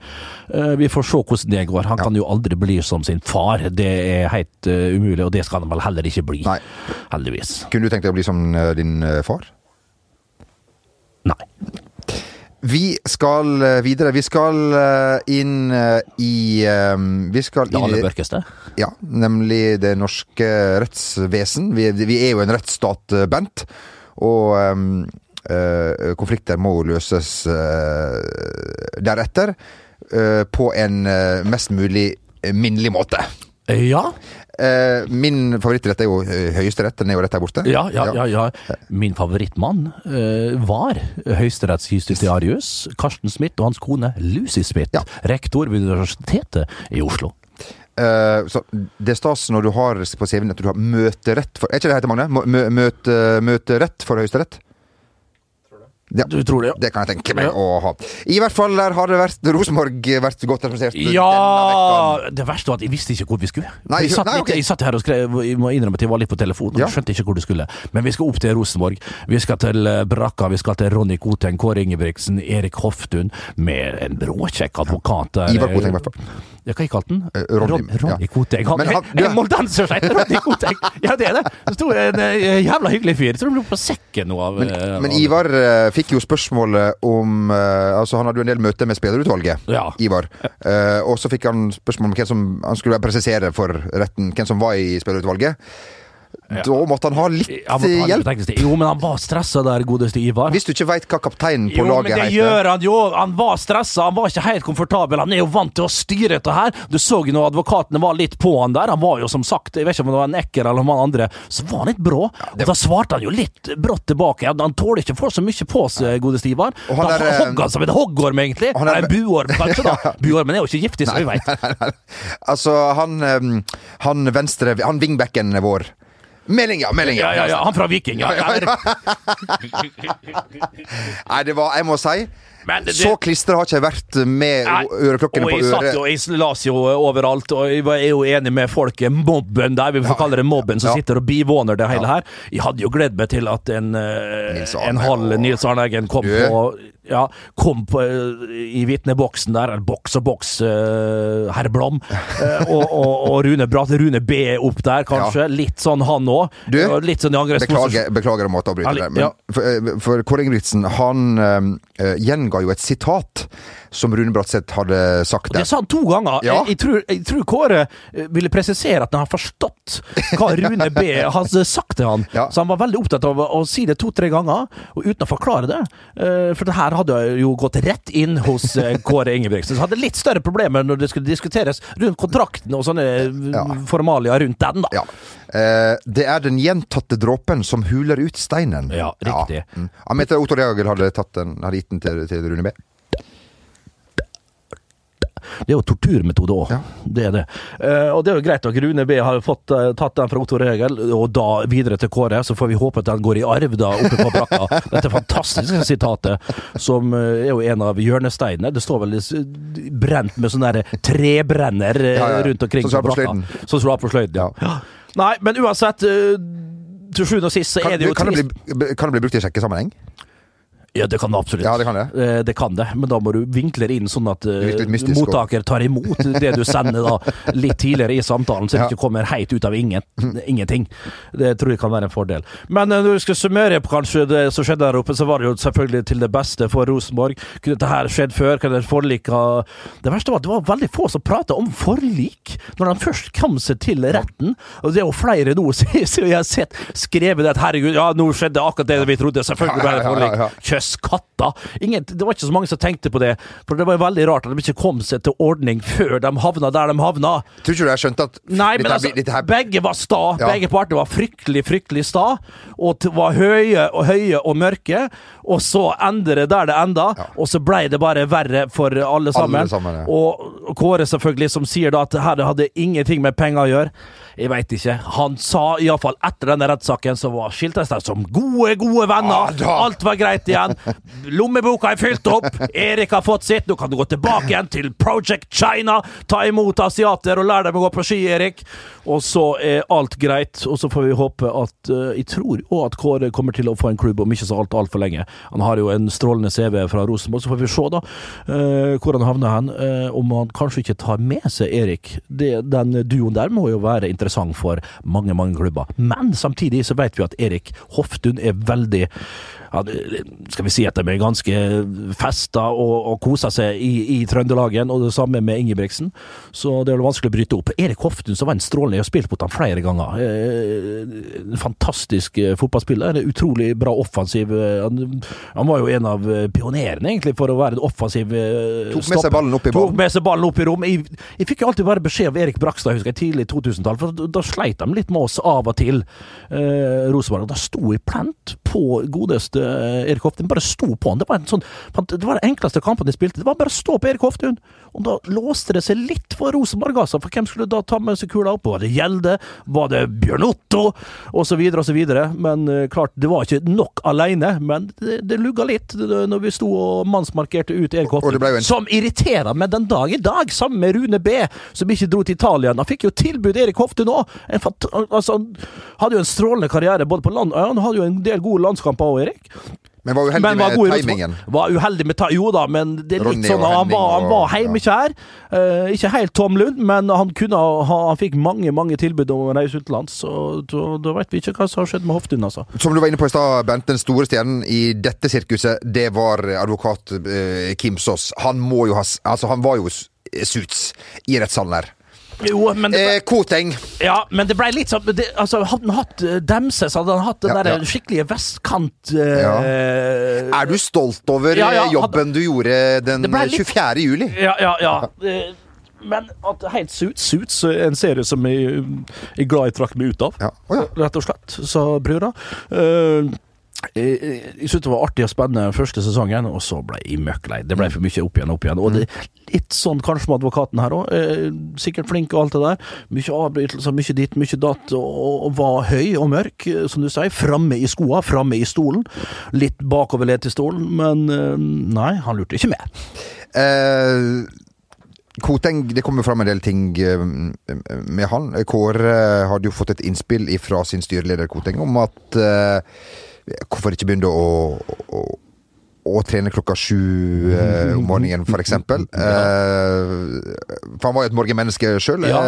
Speaker 1: Uh, vi får se hvordan det går. Han kan jo aldri bli som sin far, det er helt uh, umulig, og det skal han vel heller ikke bli.
Speaker 2: Nei.
Speaker 1: Heldigvis.
Speaker 2: Kunne du tenkt deg å bli som din far?
Speaker 1: Nei.
Speaker 2: Vi skal eh, videre. Vi skal eh, inn eh, i eh, Vi skal
Speaker 1: Det
Speaker 2: inn
Speaker 1: aller
Speaker 2: i
Speaker 1: mørkeste.
Speaker 2: Ja, nemlig det norske rettsvesen. Vi, vi er jo en rettsstat, Bent. Og um, uh, konflikter må løses uh, deretter. Uh, på en mest mulig minnelig måte.
Speaker 1: Ja,
Speaker 2: Eh, min favorittrett er jo eh, Høyesterett. Den er jo rett her borte.
Speaker 1: ja, ja. ja, ja. Min favorittmann eh, var høyesterettsjustitiarius Karsten Smith og hans kone Lucy Smith,
Speaker 2: Ja.
Speaker 1: rektor ved Universitetet i Oslo.
Speaker 2: Uh, så det er stas når du har på CV-en at du har møterett for Er ikke det det heter, Magne? Mø- Mø møterett for Høyesterett? Ja,
Speaker 1: Du tror det, ja?
Speaker 2: det kan jeg tenke meg
Speaker 1: Ja.
Speaker 2: å ha. I hvert fall der har det vært Rosenborg vært godt representert denne
Speaker 1: Ja
Speaker 2: vekka.
Speaker 1: Det verste var at jeg visste ikke hvor vi skulle.
Speaker 2: Nei,
Speaker 1: jeg, satt
Speaker 2: nei,
Speaker 1: litt,
Speaker 2: ok.
Speaker 1: jeg satt her og skrev Jeg må innrømme at jeg var litt på telefonen.
Speaker 2: Ja.
Speaker 1: Skjønte ikke hvor du skulle. Men vi skal opp til Rosenborg. Vi skal til eh, Brakka, vi skal til Ronny Koteng, Kåre Ingebrigtsen, Erik Hoftun, med en bråkjekk advokat.
Speaker 2: Ivar Koteng, i hvert fall.
Speaker 1: Ja, hva jeg kalte han?
Speaker 2: Eh, Ronny,
Speaker 1: Ron, Ronny
Speaker 2: ja.
Speaker 1: Koteng. Han,
Speaker 2: han- du-
Speaker 1: en moldenser som heter Ronny Koteng! Ja, det er det! Så en eh, jævla hyggelig fyr. Tror du blir på sekken nå av
Speaker 2: Men,
Speaker 1: eh,
Speaker 2: men Ivar uh, fikk jo spørsmålet om uh, Altså Han hadde jo en del møter med spillerutvalget.
Speaker 1: Ja.
Speaker 2: Ivar. Uh, og så fikk han spørsmål om hvem som Han skulle presisere for retten hvem som var i spillerutvalget. Da måtte han ha litt
Speaker 1: Han ha
Speaker 2: hjelp.
Speaker 1: Jo, men han var stressa der, godeste Ivar.
Speaker 2: Hvis du ikke veit hva kapteinen på
Speaker 1: Jo, men det gjør han jo! Han var stressa, han var ikke helt komfortabel. Han er jo vant til å styre dette her. Du så jo når advokatene var litt på han der. Han var jo som sagt, jeg vet ikke om det var en ekker eller han andre, så var han litt brå. Og da svarte han jo litt brått tilbake. Han tåler ikke å få så mye på seg, godeste Ivar.
Speaker 2: Og han
Speaker 1: Da
Speaker 2: er...
Speaker 1: hogg han som en hoggorm, egentlig.
Speaker 2: han er-
Speaker 1: en buorm, kanskje, da. Buormen er jo ikke giftig, som vi veit.
Speaker 2: Altså, han, eh, han venstre Han wingbacken vår. Melding, ja! Melding,
Speaker 1: Ja, ja, ja. Han fra Viking, ja. ja.
Speaker 2: Nei, det var Jeg må si
Speaker 1: Men det-
Speaker 2: Så klistra har ikke jeg vært med øreklokkene på
Speaker 1: jeg satt jo, jeg las jo overalt, og jeg er jo enig med folket. Mobben der, vi får kalle det mobben, som
Speaker 2: Ja.
Speaker 1: sitter og bivåner det hele her. Jeg hadde jo gledd meg til at en, eh,
Speaker 2: Nils Arne
Speaker 1: en halv Nils Arne Eggen kom
Speaker 2: Du.
Speaker 1: på ja, kom på, eh, i vitneboksen der, boks og boks, uh, herr Blom. Uh, og, og, og Rune Bratt, Rune B opp der, kanskje. Litt sånn han òg. Sånn.
Speaker 2: Beklager, beklager å måtte avbryte
Speaker 1: Ja,
Speaker 2: deg, men
Speaker 1: ja.
Speaker 2: for, for Kåre Ingebrigtsen han uh, gjenga jo et sitat som Rune Bratseth hadde sagt
Speaker 1: det
Speaker 2: der.
Speaker 1: Det sa han to ganger.
Speaker 2: Ja.
Speaker 1: Jeg, jeg, tror, jeg tror Kåre eh, ville presisere at han har forstått hva Rune B hadde sagt til han.
Speaker 2: Ja.
Speaker 1: Så han var veldig opptatt av å, si det to-tre ganger, og uten å forklare det. Eh, for det her hadde jo gått rett inn hos eh, Kåre Ingebrigtsen. Så hadde litt større problemer når det skulle diskuteres rundt kontrakten og sånne
Speaker 2: Ja.
Speaker 1: formalia rundt den, da.
Speaker 2: Ja. Eh, det er den gjentatte dråpen som huler ut steinen.
Speaker 1: Ja, riktig.
Speaker 2: Mm. Han mente Otto Reagel hadde, tatt den, hadde gitt den til, til Rune B.
Speaker 1: Det er jo torturmetode òg.
Speaker 2: Ja.
Speaker 1: Det er det. Uh, og det er jo greit at Rune B har fått uh, tatt den fra Otto Regel, og da videre til Kåre. Så får vi håpe at den går i arv da oppe på brakka. Dette fantastiske sitatet, som uh, er jo en av hjørnesteinene. Det står vel brent med sånn trebrenner rundt omkring på brakka. som slår av på sløyden, ja. Nei, men uansett. til sjuende og sist så
Speaker 2: Kan,
Speaker 1: er det jo
Speaker 2: kan, det bli, kan det bli brukt i sjekkesammenheng?
Speaker 1: Ja, det kan det absolutt.
Speaker 2: Ja, det kan det.
Speaker 1: Eh, Det kan det, men da må du vinkle det inn sånn at eh, mottaker tar imot det du sender da litt tidligere i samtalen, så det
Speaker 2: Ja.
Speaker 1: ikke kommer helt ut av ingen, ingenting. Det tror jeg kan være en fordel. Men eh, når vi skal summere på kanskje det som skjedde der oppe, så var det jo selvfølgelig til det beste for Rosenborg. Kunne dette her skjedd før? Kunne et forlik ha Det verste var at det var veldig få som prata om forlik når de først kom seg til retten. Og det er jo flere nå som jeg har sett skrevet at herregud, ja, nå skjedde akkurat det vi trodde. Selvfølgelig ble det forlik.
Speaker 2: Ja.
Speaker 1: Katta! Ingen, det var ikke så mange som tenkte på det. For det var veldig rart at de ikke kom seg til ordning før de havna der de havna.
Speaker 2: Tror ikke du jeg skjønte at
Speaker 1: Nei, men altså,
Speaker 2: her
Speaker 1: begge var sta.
Speaker 2: Ja.
Speaker 1: Begge parter var fryktelig, fryktelig sta. Og var høye og høye og mørke. Og så ender det der det enda, og så ble det bare verre for alle sammen.
Speaker 2: sammen, ja.
Speaker 1: Og Kåre selvfølgelig, som sier da at her hadde ingenting med penger å gjøre. Jeg veit ikke. Han sa iallfall etter denne rettssaken, så var skiltes de som gode, gode venner.
Speaker 2: Ja.
Speaker 1: Alt var greit igjen. Lommeboka er fylt opp. Erik har fått sitt. Nå kan du gå tilbake igjen til Project China. Ta imot asiater og lær dem å gå på ski, Erik. Og så er alt greit. Og så får vi håpe at uh, Jeg tror òg at Kåre kommer til å få en klubb om ikke så alt altfor lenge. Han har jo en strålende CV fra Rosenborg, så får vi se da uh, hvor han havner hen. Uh, om han kanskje ikke tar med seg Erik. Det, den duoen der må jo være interessant for mange, mange klubber. Men samtidig så vet vi at Erik Hoftun er veldig ja, skal vi si at de er ganske festa og, og koser seg i, i Trøndelagen, og det samme med Ingebrigtsen. Så det er vel vanskelig å bryte opp. Erik Hoftun som var en strålende Jeg har spilt mot ham flere ganger. Eh, en fantastisk eh, fotballspiller. En utrolig bra offensiv eh, han, han var jo en av pionerene, egentlig, for å være en offensiv
Speaker 2: Tok med seg ballen opp i
Speaker 1: Tok med seg ballen opp i rom. Jeg, jeg fikk jo alltid bare beskjed av Erik Brakstad, husker jeg, tidlig 2000-tall, for da, da sleit de litt med oss av og til, eh, Rosenborg. Da sto jeg plent på godeste eh, Erik Hoftun. Bare sto på han. Det var, en sånn, det var den enkleste kampen de spilte. Det var bare å stå på Erik Hoftun. Og da låste det seg litt for Rosenborg, altså. For hvem skulle da ta med seg kula opp? Var det Gjelde? Var det Bjørn Otto? Og så videre og så videre. Men eh, klart, det var ikke nok alene. Men det, det lugga litt når vi sto og mannsmarkerte ut Erik
Speaker 2: Og
Speaker 1: Hoftun. Som irriterer meg den dag i dag, sammen med Rune B, som ikke dro til Italia. Han fikk jo tilbud Erik Hoftun òg. Altså, han hadde jo en strålende karriere både på land ja, Han hadde jo en del gode landskamper òg, Erik.
Speaker 2: Men var uheldig
Speaker 1: Men var
Speaker 2: med timingen.
Speaker 1: Var uheldig med ta Jo da, men det er litt
Speaker 2: Ronny
Speaker 1: sånn
Speaker 2: og
Speaker 1: han var, han var heimekjær. Eh, ikke helt Tom Lund, men han kunne ha Han fikk mange, mange tilbud om å reise utenlands. Så da, da vet vi ikke hva som har skjedd med Hoftun, altså.
Speaker 2: Som du var inne på i stad, Bent, den store stjernen i dette sirkuset, det var advokat eh, Kim Soss. Han må jo ha s- Altså, han var jo s- suits i rettssalen her.
Speaker 1: Jo, men det,
Speaker 2: Eh, Koteng.
Speaker 1: ja, men det ble litt sånn det, altså, Hadde han hatt eh, Demse, så hadde han hatt den
Speaker 2: Ja,
Speaker 1: der
Speaker 2: ja.
Speaker 1: skikkelige vestkant eh,
Speaker 2: Ja. Er du stolt over
Speaker 1: Ja,
Speaker 2: eh, jobben du gjorde den
Speaker 1: litt-
Speaker 2: 24. juli?
Speaker 1: Ja, ja, ja. Eh, Men at helt Suits Suits en serie som jeg er glad jeg trakk meg ut av,
Speaker 2: ja.
Speaker 1: rett og slett, sa brura. Eh, jeg jeg syntes det var artig og spennende første sesongen, og så ble jeg møkklei. Det ble for mye opp igjen og opp igjen. Og det er litt sånn kanskje med advokaten her òg. Sikkert flink og alt det der. Mye avbrytelser, mye ditt, mye datt, og, var høy og mørk, eh, som du sier. Framme i skoa, framme i stolen. Litt bakoverlent i stolen, men eh, nei, han lurte ikke med.
Speaker 2: Eh, Koteng, det kommer fram en del ting eh, med han. Kåre hadde jo fått et innspill fra sin styreleder Koteng om at eh, Hvorfor ikke begynne å, å, å trene klokka sju eh, om morgenen, for eksempel. Eh, for han var jo et morgenmenneske sjøl.
Speaker 1: Ja.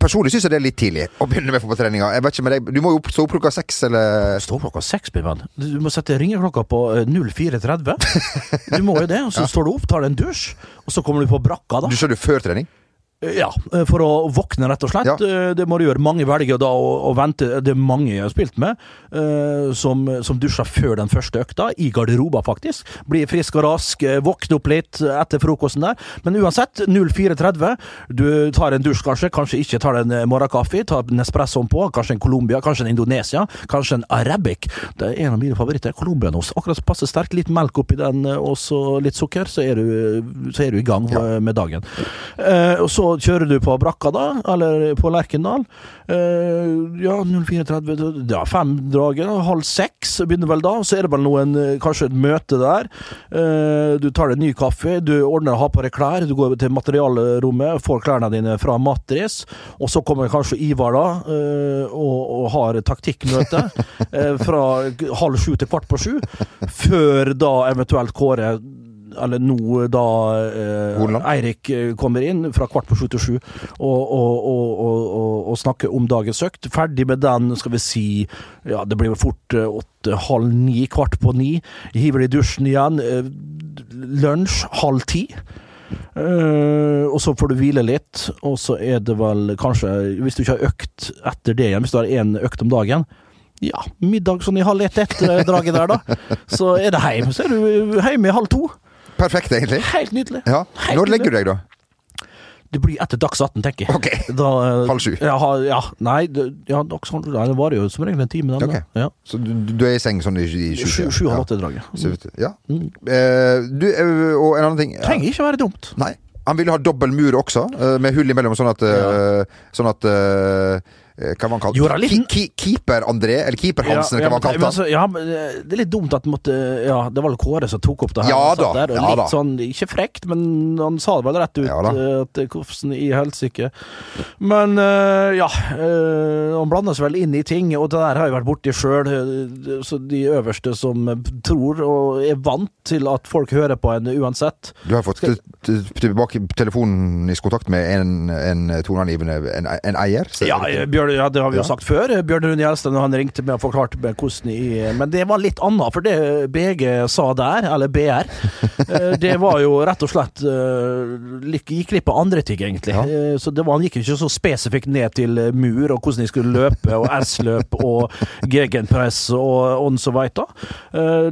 Speaker 2: Personlig syns jeg det er litt tidlig å begynne med fotballtreninga. Jeg vet ikke med deg, Du må jo stå opp klokka seks, eller
Speaker 1: Stå opp klokka seks, min. Du må sette ringeklokka på eh, 04.30. Du må jo det. Og så står du opp, tar deg en dusj, og så kommer du på brakka, da.
Speaker 2: Du skjønner før trening?
Speaker 1: Ja, eh, for å våkne, rett og slett.
Speaker 2: Ja.
Speaker 1: Eh, Det må du gjøre. Mange velger da å, å vente. Det er mange jeg har spilt med uh, som, som dusjer før den første økta, i garderoba faktisk. Blir frisk og rask, våkner opp litt etter frokosten der. Men uansett, 04.30. Du tar en dusj, kanskje. Kanskje ikke tar en morgenkaffe. Tar en espressoen på. Kanskje en Colombia, kanskje en Indonesia, kanskje en Arabic. Det er en av mine favoritter. Colombianos. Akkurat passe sterkt. Litt melk oppi den, og så litt sukker, så er du, så er du i gang ja. med dagen. Eh, og kjører du på brakka, da, eller på Lerkendal. Uh, ja, 04.30, ja, femdraget, halv seks begynner vel da. Så er det vel noen, eh, kanskje et møte der. Uh, du tar deg en ny kaffe, du ordner å ha på deg klær, du går til materialrommet, får klærne dine fra Matris, og så kommer kanskje Ivar da, uh, og, og har taktikkmøte fra halv sju til kvart på sju, før da eventuelt Kåre eller nå da eh, Eirik eh, kommer inn fra kvart på sju til sju og, og, og, og, snakker om dagens økt. Ferdig med den, skal vi si ja, det blir vel fort eh, åtte, halv ni, kvart på ni. Hiver i dusjen igjen. Eh, lunsj halv ti. Uh, og så får du hvile litt, og så er det vel kanskje, hvis du ikke har økt etter det igjen, hvis du har én økt om dagen ja, middag sånn i halv ett etter draget der, da. Så er det heim. Så er du hjemme i halv to.
Speaker 2: Perfekt, egentlig.
Speaker 1: Helt nydelig.
Speaker 2: Ja.
Speaker 1: Helt
Speaker 2: Når legger du deg, da?
Speaker 1: Det blir etter Dags 18, tenker jeg.
Speaker 2: Ok.
Speaker 1: Da, eh,
Speaker 2: Halv sju.
Speaker 1: Ja, ja nei, det, ja, Dags 18, nei, det varer jo som regel en time. Den,
Speaker 2: Ok.
Speaker 1: da. ja.
Speaker 2: Så du, du er i seng sånn i, i sju?
Speaker 1: Sju, sju
Speaker 2: ja.
Speaker 1: halv åtte-draget.
Speaker 2: Så, ja. Eh, du, eh, og en annen ting
Speaker 1: Trenger ikke være dumt.
Speaker 2: Nei. Han ville ha dobbel mur også, eh, med hull imellom, sånn at, eh, sånn at eh, Hva var han kalt? Ki- ki- Keeper-André, eller Keeper-Hansen,
Speaker 1: ja,
Speaker 2: ja, hva var han kalt?
Speaker 1: ja, eh, det er litt dumt at måtte, ja, det var vel Kåre som tok opp det her.
Speaker 2: Ja da,
Speaker 1: Der,
Speaker 2: ja
Speaker 1: litt
Speaker 2: da.
Speaker 1: sånn, ikke frekt, men han sa det vel rett ut.
Speaker 2: Ja
Speaker 1: eh, at Hvordan i helsike. Men eh, ja, eh, han blander seg vel inn i ting, og det der har jeg vært borti sjøl. De øverste som tror og er vant til at folk hører på en uansett.
Speaker 2: Du har fått
Speaker 1: Skal-
Speaker 2: tilbake telefonisk kontakt med en, en toneangivende en, en eier? så-
Speaker 1: Ja, eh, Bjørn, ja, det har vi jo sagt før. Bjørn Rune Gjelsten han ringte meg og forklarte meg hvordan i Men det var litt annet, for det BG sa der, eller BR, eh, det var jo rett og slett eh, Gikk litt på andre ting, egentlig.
Speaker 2: Ja.
Speaker 1: Eh, Så det var, Han gikk ikke så spesifikt ned til mur og hvordan de skulle løpe, og S-løp og gegenpress og on so veit da.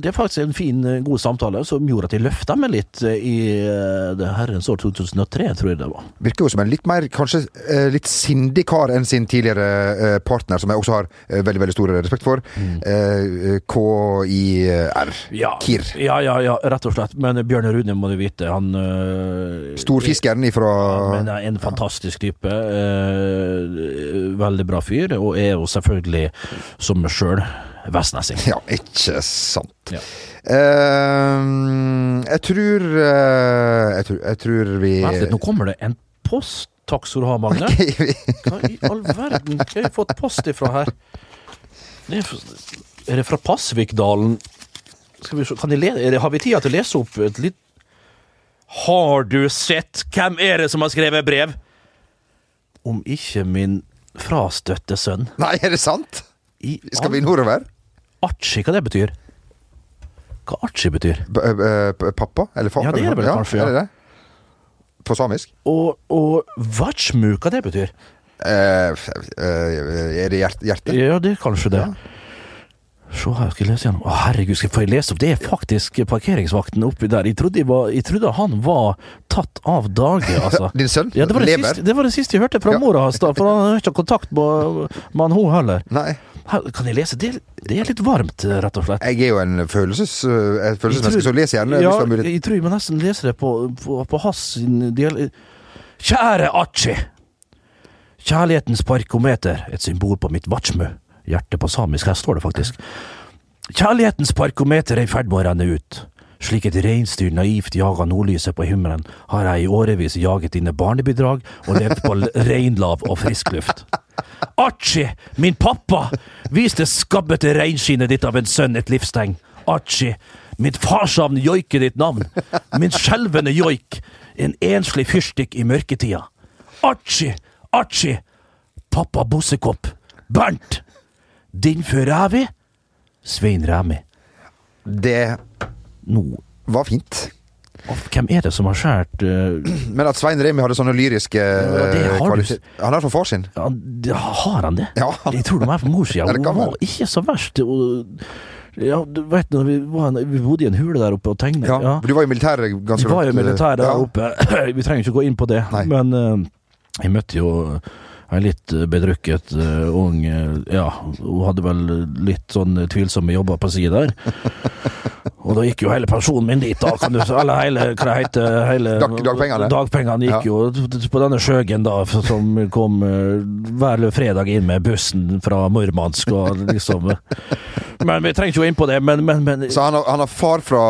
Speaker 1: Det er faktisk en fin, god samtale som gjorde at de løfta meg litt i det herrens år 2003, tror jeg det var.
Speaker 2: Virker jo som en litt mer, kanskje litt sindig kar enn sin tidligere partner, som jeg også har eh, veldig veldig stor respekt for. Mm. KIR.
Speaker 1: Ja,
Speaker 2: Kir.
Speaker 1: Ja, ja, ja, rett og slett. Men Bjørn Rune må du vite, han
Speaker 2: Storfiskeren ifra
Speaker 1: Men en fantastisk type. veldig bra fyr, og er jo selvfølgelig, som meg sjøl, vestnessing.
Speaker 2: Ja, ikke sant.
Speaker 1: Ja.
Speaker 2: Uh, jeg tror uh, jeg, tror jeg tror vi
Speaker 1: Vent litt, nå kommer det en post. Takk skal du ha, Magne. Hva i all verden har jeg fått post ifra her? Det er, er det fra Pasvikdalen? Skal vi se, det, har vi tid til å lese opp et litt Har du sett hvem er det som har skrevet brev? Om ikke min frastøtte sønn.
Speaker 2: Nei, er det sant?
Speaker 1: I
Speaker 2: Skal vi nordover?
Speaker 1: Archie, hva det betyr? Hva Archie betyr?
Speaker 2: B eh, pappa? Eller far?
Speaker 1: Ja, det er det vel kanskje, ja.
Speaker 2: Er det det? På samisk.
Speaker 1: Og, og vatsmu, hva det betyr?
Speaker 2: Eh, eh, er det hjerte?
Speaker 1: Ja, det er kanskje det. Se her, skal jeg lese gjennom. Å, herregud, skal jeg få lese opp? Det er faktisk parkeringsvakten oppi der. Jeg trodde, jeg var, jeg trodde han var tatt av dage, altså.
Speaker 2: Din sønn
Speaker 1: Ja, det var det,
Speaker 2: lever?
Speaker 1: siste, det var det siste jeg hørte fra
Speaker 2: Ja.
Speaker 1: mora hans, for han har ikke kontakt med, med hun heller.
Speaker 2: Nei.
Speaker 1: Her, kan jeg lese? Det, det er litt varmt, rett og slett.
Speaker 2: Jeg er jo en følelses, et følelsesmenneske, så les gjerne.
Speaker 1: Ja, jeg tror jeg må nesten lese det på, på, på hans del. Kjære Achi! Kjærlighetens parkometer, et symbol på mitt vatsmu. Hjerte på samisk, her står det faktisk. Kjærlighetens parkometer er i ferd med å renne ut. Slik et reinsdyr naivt jager nordlyset på himmelen, har jeg i årevis jaget dine barnebidrag og levd på reinlav og frisk luft. Archie, min pappa, vis det skabbete reinskinnet ditt av en sønn et livstegn. Archie, mitt farsavn joiker ditt navn. Min skjelvende joik, en enslig fyrstikk i mørketida. Archie, Archie, pappa Bossekopp, Bernt, din vi Svein Ræmi.
Speaker 2: Det
Speaker 1: Nå,
Speaker 2: var fint.
Speaker 1: Og hvem er det som har skåret
Speaker 2: Men at Svein Remi hadde sånne lyriske
Speaker 1: Ja, det
Speaker 2: eh,
Speaker 1: du.
Speaker 2: kvaliteter Han er fra far sin.
Speaker 1: ja, det- Har han det?
Speaker 2: Ja.
Speaker 1: Jeg tror de er fra
Speaker 2: mors side.
Speaker 1: Hun var ikke så verst. Og, ja, du vet vi, var, vi bodde i en hule der oppe og tegnet.
Speaker 2: Ja.
Speaker 1: Ja.
Speaker 2: Du var jo militær ganske
Speaker 1: Vi var jo
Speaker 2: langt, eh,
Speaker 1: der
Speaker 2: ja.
Speaker 1: oppe. Vi trenger ikke gå inn på det,
Speaker 2: Nei.
Speaker 1: men uh, jeg møtte jo ei litt eh, bedrukket uh, ung eh, Ja, hun hadde vel litt sånn tvilsomme jobber på si der. Og da gikk jo hele pensjonen min dit, da, kan du si. Eller hele, hva heter hele,
Speaker 2: Dag- dagpengene.
Speaker 1: Dagpengene gikk
Speaker 2: Ja.
Speaker 1: jo på denne Sjøgen, da, som kom uh, hver fredag inn med bussen fra Murmansk og liksom Men vi trenger ikke gå inn på det, men, men, men
Speaker 2: Så han har, han har far fra,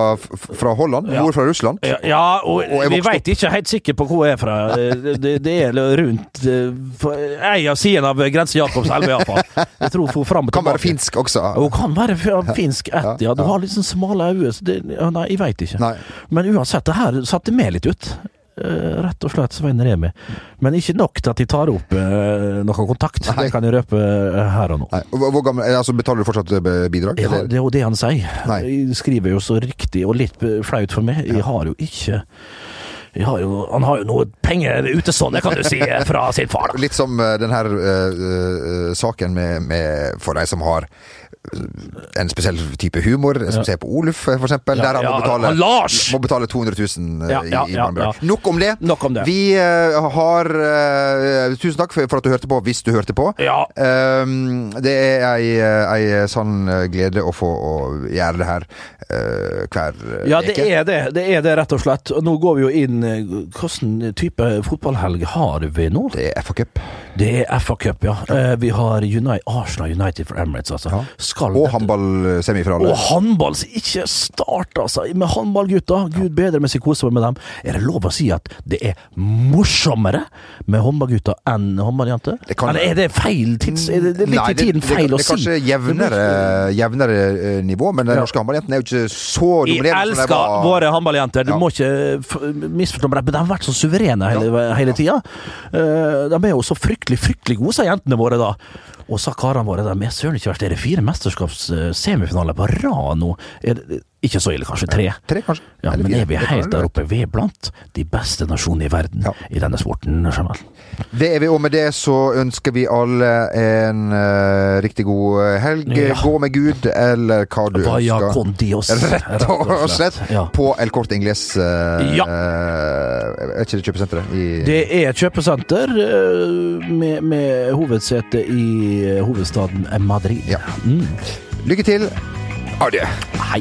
Speaker 2: fra Holland, mor fra Russland.
Speaker 1: ja, ja, og,
Speaker 2: Og
Speaker 1: vi veit ikke helt sikkert på hvor jeg er fra. Det, det, er rundt eh, ei av sidene av grensen Jakobselv, iallfall. Jeg tror hun fram og
Speaker 2: Kan være finsk også.
Speaker 1: Hun kan være finsk ett, ja. Du har litt sånn smale øyne. så det- Nei, jeg veit ikke.
Speaker 2: Nei.
Speaker 1: Men uansett, det her satte meg litt ut. Eh, rett og slett Svein Remi. Men ikke nok til at de tar opp noen noe kontakt. Det kan jeg røpe eh, her og nå.
Speaker 2: Hvor gammel, altså Betaler du fortsatt eh, bidrag?
Speaker 1: Ja, det er jo det han sier.
Speaker 2: Nei.
Speaker 1: Jeg skriver jo så riktig, og litt eh, flaut for meg. Jeg har jo ikke har jo, Han har jo noe penger utestående, kan du si, fra sin far. da.
Speaker 2: Litt som uh, den her uh, eh, saken med, med For de som har eh, en spesiell type humor, som ser på Oluf, f.eks., eksempel.
Speaker 1: Ja,
Speaker 2: der han
Speaker 1: ja,
Speaker 2: må betale, må betale 200 000 eh,
Speaker 1: Ja, ja,
Speaker 2: i, i
Speaker 1: ja, ja.
Speaker 2: Nok om det.
Speaker 1: Nok om det.
Speaker 2: Vi uh, har uh, Tusen takk for, for at du hørte på, hvis du hørte på.
Speaker 1: Ja.
Speaker 2: Um, det er ei, ei sann glede å få å gjøre det her eh, hver uke.
Speaker 1: Ja, det er det. Det er det, rett og slett. Nå går vi jo inn eh, Hvilken type fotballhelg har vi nå?
Speaker 2: Det er FA Cup.
Speaker 1: Det er FA Cup, ja. Eh, Vi har United, Arsenal United for Emirates, altså.
Speaker 2: Ja.
Speaker 1: Skal
Speaker 2: Og håndballsemifinale.
Speaker 1: Og håndball, som ikke start, altså. Med håndballgutta. Gud bedre mens jeg koser meg med dem. Er det lov å si at det er morsommere med håndballgutta enn håndballjenter? Eller er det feil tids... Er det, det er litt
Speaker 2: Nei,
Speaker 1: i tiden feil
Speaker 2: det,
Speaker 1: å si?
Speaker 2: det er kanskje jevnere, jevnere eh, nivå, men den
Speaker 1: Ja.
Speaker 2: norske håndballjentene er jo ikke så
Speaker 1: Jeg
Speaker 2: dominerende som de
Speaker 1: elsker
Speaker 2: var.
Speaker 1: våre håndballjenter. Du
Speaker 2: Ja.
Speaker 1: må ikke misforstå meg, men de har vært så suverene hele, hele tida. Eh, de er jo så fryktelig, fryktelig gode, sa jentene våre da. Og sa karene våre, de med søren ikke verst. Det er fire mesterskapssemifinaler på rad nå. Er det, ikke så ille, kanskje tre.
Speaker 2: Tre, kanskje.
Speaker 1: Ja,
Speaker 2: Eller
Speaker 1: men
Speaker 2: fire.
Speaker 1: er vi helt der oppe? Vi er blant de beste nasjonene i verden
Speaker 2: Ja.
Speaker 1: i denne sporten. Jamal.
Speaker 2: Det er vi, og med det så ønsker vi alle en uh, riktig god eh, helg.
Speaker 1: Ja.
Speaker 2: Gå med Gud, eller hva du
Speaker 1: Vaya
Speaker 2: ønsker.
Speaker 1: con Dios.
Speaker 2: Rett og slett.
Speaker 1: Ja.
Speaker 2: På El Corte Ingles. Uh,
Speaker 1: Ja.
Speaker 2: Uh, er ikke det kjøpesenteret? I,
Speaker 1: Det er kjøpesenter eh, med, med hovedsete i eh, hovedstaden Madrid.
Speaker 2: Ja.
Speaker 1: Mm.
Speaker 2: Lykke til. Adjø.
Speaker 1: Hei.